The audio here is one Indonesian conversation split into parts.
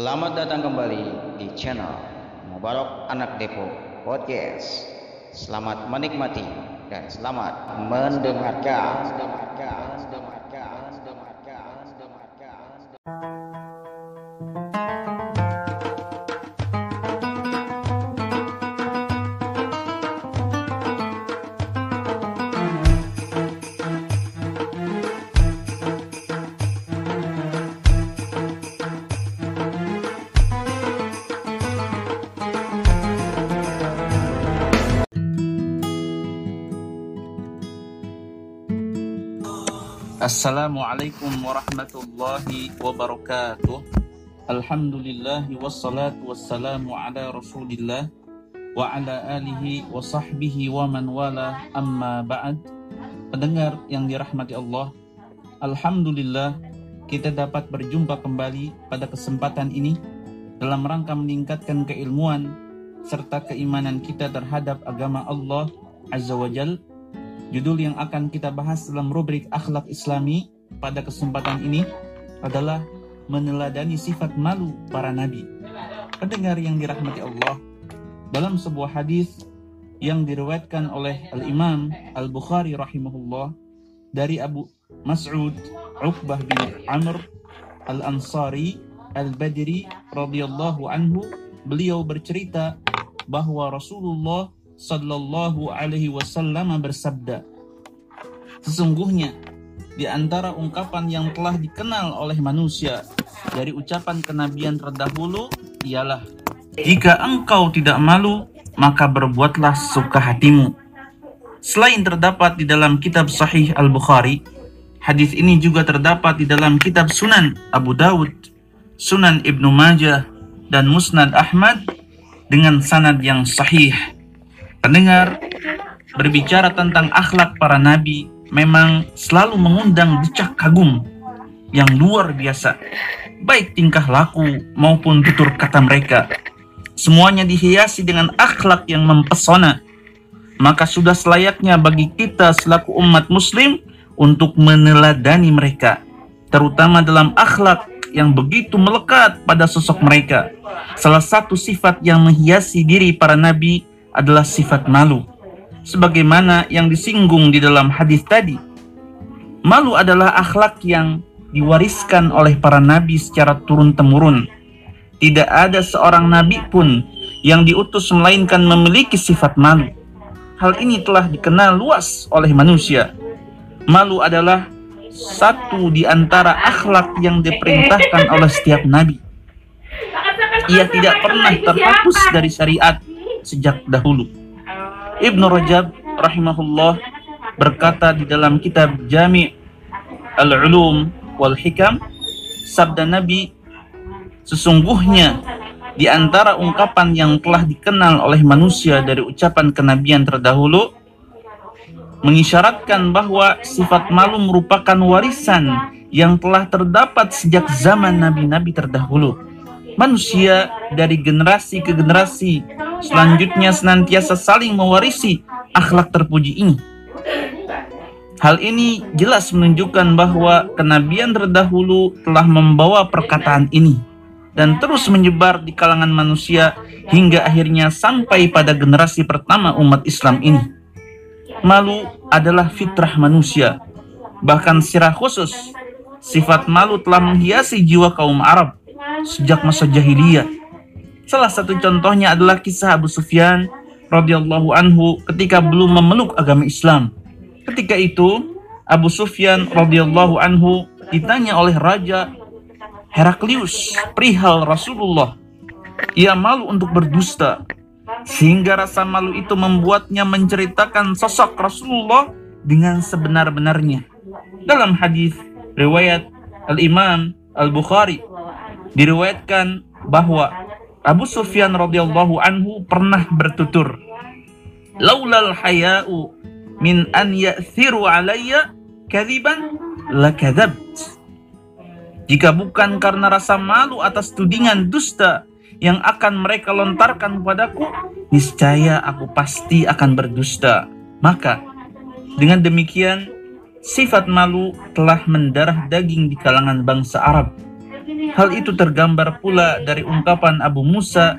Selamat datang kembali di channel Mubarak Anak Depok Podcast. Selamat menikmati dan selamat mendengarkan. mendengarkan, Assalamualaikum warahmatullahi wabarakatuh. Alhamdulillah wassalatu wassalamu ala rasulillah Wa ala alihi wa sahbihi wa man wala. Amma ba'd. Pendengar yang dirahmati Allah Alhamdulillah kita dapat berjumpa kembali pada kesempatan ini Dalam rangka meningkatkan keilmuan serta keimanan kita terhadap agama Allah Azza wa Jalla Judul yang akan kita bahas dalam rubrik akhlak islami pada kesempatan ini adalah meneladani sifat malu para nabi. Pendengar yang dirahmati Allah, dalam sebuah hadis yang diriwayatkan oleh Al-Imam Al-Bukhari rahimahullah dari Abu Mas'ud Uqbah bin Amr Al-Ansari Al-Badri radhiyallahu anhu beliau bercerita bahwa Rasulullah Sallallahu Alaihi Wasallam bersabda, sesungguhnya di antara ungkapan yang telah dikenal oleh manusia dari ucapan kenabian terdahulu ialah jika engkau tidak malu maka berbuatlah suka hatimu. Selain terdapat di dalam kitab Sahih Al-Bukhari, hadis ini juga terdapat di dalam kitab Sunan Abu Dawud, Sunan Ibnu Majah, dan Musnad Ahmad dengan sanad yang sahih. Pendengar, berbicara tentang akhlak para nabi memang selalu mengundang decak kagum yang luar biasa. Baik tingkah laku maupun tutur kata mereka. Semuanya dihiasi dengan akhlak yang mempesona. Maka sudah selayaknya bagi kita selaku umat muslim untuk meneladani mereka. Terutama dalam akhlak yang begitu melekat pada sosok mereka. Salah satu sifat yang menghiasi diri para nabi adalah sifat malu. Sebagaimana yang disinggung di dalam hadis tadi. Malu adalah akhlak yang diwariskan oleh para nabi secara turun-temurun. Tidak ada seorang nabi pun yang diutus melainkan memiliki sifat malu. Hal ini telah dikenal luas oleh manusia. Malu adalah satu di antara akhlak yang diperintahkan oleh setiap nabi. Ia tidak pernah terhapus dari syariat sejak dahulu. Ibnu Rajab rahimahullah berkata di dalam kitab Jami' Al-Ulum wal Hikam sabda Nabi sesungguhnya di antara ungkapan yang telah dikenal oleh manusia dari ucapan kenabian terdahulu mengisyaratkan bahwa sifat malu merupakan warisan yang telah terdapat sejak zaman nabi-nabi terdahulu. Manusia dari generasi ke generasi selanjutnya senantiasa saling mewarisi akhlak terpuji ini. Hal ini jelas menunjukkan bahwa kenabian terdahulu telah membawa perkataan ini dan terus menyebar di kalangan manusia hingga akhirnya sampai pada generasi pertama umat Islam ini. Malu adalah fitrah manusia. Bahkan secara khusus, sifat malu telah menghiasi jiwa kaum Arab sejak masa jahiliyah Salah satu contohnya adalah kisah Abu Sufyan radhiyallahu anhu ketika belum memeluk agama Islam. Ketika itu, Abu Sufyan radhiyallahu anhu ditanya oleh raja Heraklius perihal Rasulullah. Ia malu untuk berdusta sehingga rasa malu itu membuatnya menceritakan sosok Rasulullah dengan sebenar-benarnya. Dalam hadis riwayat Al-Imam Al-Bukhari diriwayatkan bahwa Abu Sufyan radhiyallahu anhu pernah bertutur, "Laulal haya'u min an ya'thiru alayya kadziban lakadzabt." Jika bukan karena rasa malu atas tudingan dusta yang akan mereka lontarkan padaku, niscaya aku pasti akan berdusta. Maka dengan demikian sifat malu telah mendarah daging di kalangan bangsa Arab Hal itu tergambar pula dari ungkapan Abu Musa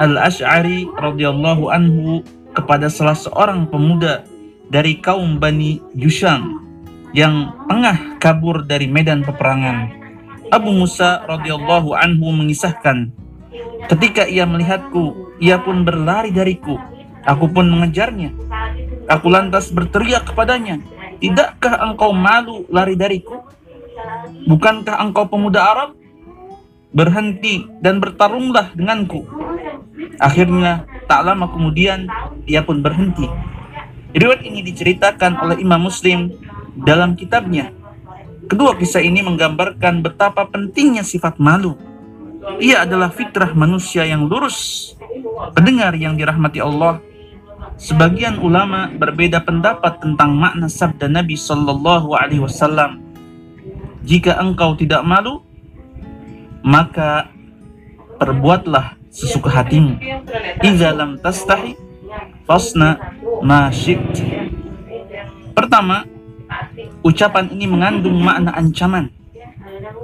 Al-Ash'ari radhiyallahu anhu kepada salah seorang pemuda dari kaum Bani Jusham yang tengah kabur dari medan peperangan. Abu Musa radhiyallahu anhu mengisahkan, ketika ia melihatku, ia pun berlari dariku. Aku pun mengejarnya. Aku lantas berteriak kepadanya, Tidakkah engkau malu lari dariku? Bukankah engkau pemuda Arab? Berhenti dan bertarunglah denganku. Akhirnya, tak lama kemudian, ia pun berhenti. Riwayat ini diceritakan oleh Imam Muslim dalam kitabnya. Kedua kisah ini menggambarkan betapa pentingnya sifat malu. Ia adalah fitrah manusia yang lurus. Pendengar yang dirahmati Allah, Sebagian ulama berbeda pendapat tentang makna sabda Nabi Shallallahu Alaihi Wasallam. Jika engkau tidak malu, maka perbuatlah sesuka hatimu. Iza lam tastahi, fasna ma Pertama, ucapan ini mengandung makna ancaman.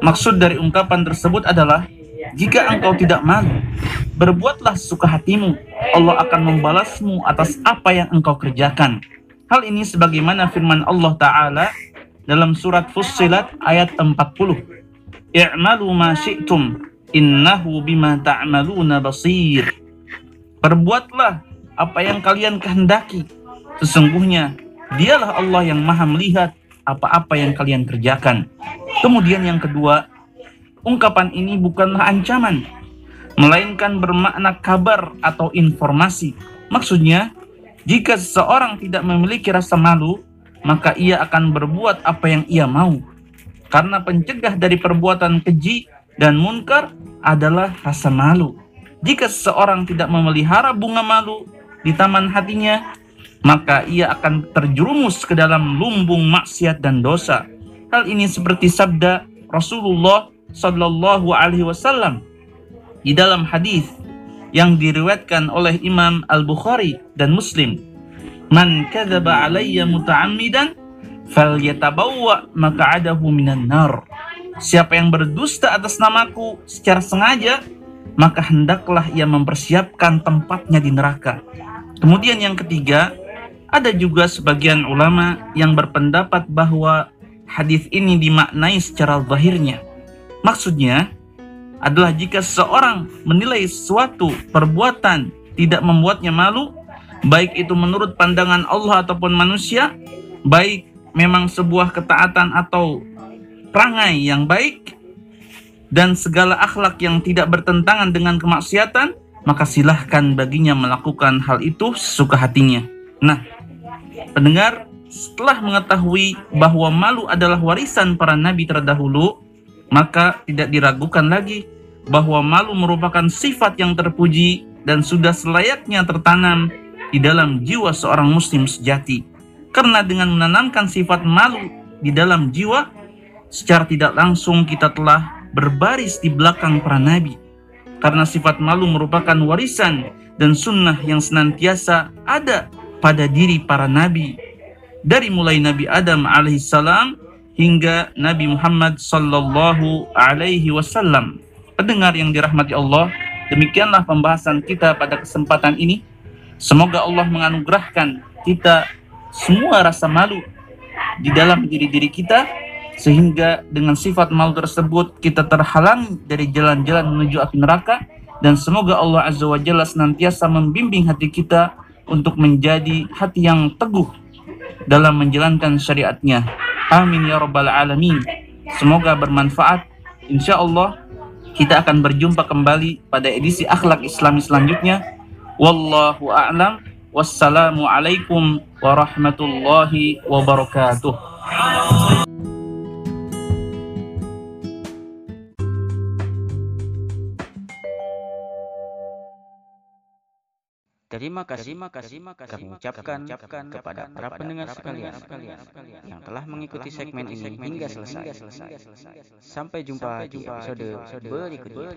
Maksud dari ungkapan tersebut adalah jika engkau tidak malu, berbuatlah sesuka hatimu Allah akan membalasmu atas apa yang engkau kerjakan. Hal ini sebagaimana firman Allah Ta'ala dalam surat Fussilat ayat 40. I'malu ma syi'tum innahu bima ta'maluna basir. Perbuatlah apa yang kalian kehendaki. Sesungguhnya dialah Allah yang maha melihat apa-apa yang kalian kerjakan. Kemudian yang kedua, ungkapan ini bukanlah ancaman, melainkan bermakna kabar atau informasi. Maksudnya, jika seseorang tidak memiliki rasa malu, maka ia akan berbuat apa yang ia mau. Karena pencegah dari perbuatan keji dan munkar adalah rasa malu. Jika seseorang tidak memelihara bunga malu di taman hatinya, maka ia akan terjerumus ke dalam lumbung maksiat dan dosa. Hal ini seperti sabda Rasulullah Shallallahu Alaihi Wasallam di dalam hadis yang diriwayatkan oleh Imam Al-Bukhari dan Muslim. Man kadzaba alayya muta'ammidan falyatabawwa maq'adahu minan nar. Siapa yang berdusta atas namaku secara sengaja, maka hendaklah ia mempersiapkan tempatnya di neraka. Kemudian yang ketiga, ada juga sebagian ulama yang berpendapat bahwa hadis ini dimaknai secara zahirnya. Maksudnya, adalah jika seseorang menilai suatu perbuatan tidak membuatnya malu, baik itu menurut pandangan Allah ataupun manusia, baik memang sebuah ketaatan atau perangai yang baik, dan segala akhlak yang tidak bertentangan dengan kemaksiatan, maka silahkan baginya melakukan hal itu sesuka hatinya. Nah, pendengar, setelah mengetahui bahwa malu adalah warisan para nabi terdahulu, maka tidak diragukan lagi bahwa malu merupakan sifat yang terpuji dan sudah selayaknya tertanam di dalam jiwa seorang muslim sejati. Karena dengan menanamkan sifat malu di dalam jiwa, secara tidak langsung kita telah berbaris di belakang para nabi. Karena sifat malu merupakan warisan dan sunnah yang senantiasa ada pada diri para nabi. Dari mulai Nabi Adam alaihissalam hingga Nabi Muhammad sallallahu alaihi wasallam. Pendengar yang dirahmati Allah, demikianlah pembahasan kita pada kesempatan ini. Semoga Allah menganugerahkan kita semua rasa malu di dalam diri-diri kita sehingga dengan sifat malu tersebut kita terhalang dari jalan-jalan menuju api neraka dan semoga Allah Azza wa Jalla senantiasa membimbing hati kita untuk menjadi hati yang teguh dalam menjalankan syariatnya. Amin ya rabbal alamin. Semoga bermanfaat. Insya Allah kita akan berjumpa kembali pada edisi akhlak Islami selanjutnya. Wallahu a'lam. Wassalamualaikum warahmatullahi wabarakatuh. Terima kasih, terima kasih, kami ucapkan kepada para pendengar sekalian yang telah mengikuti segmen ini hingga selesai. Sampai jumpa di episode berikutnya.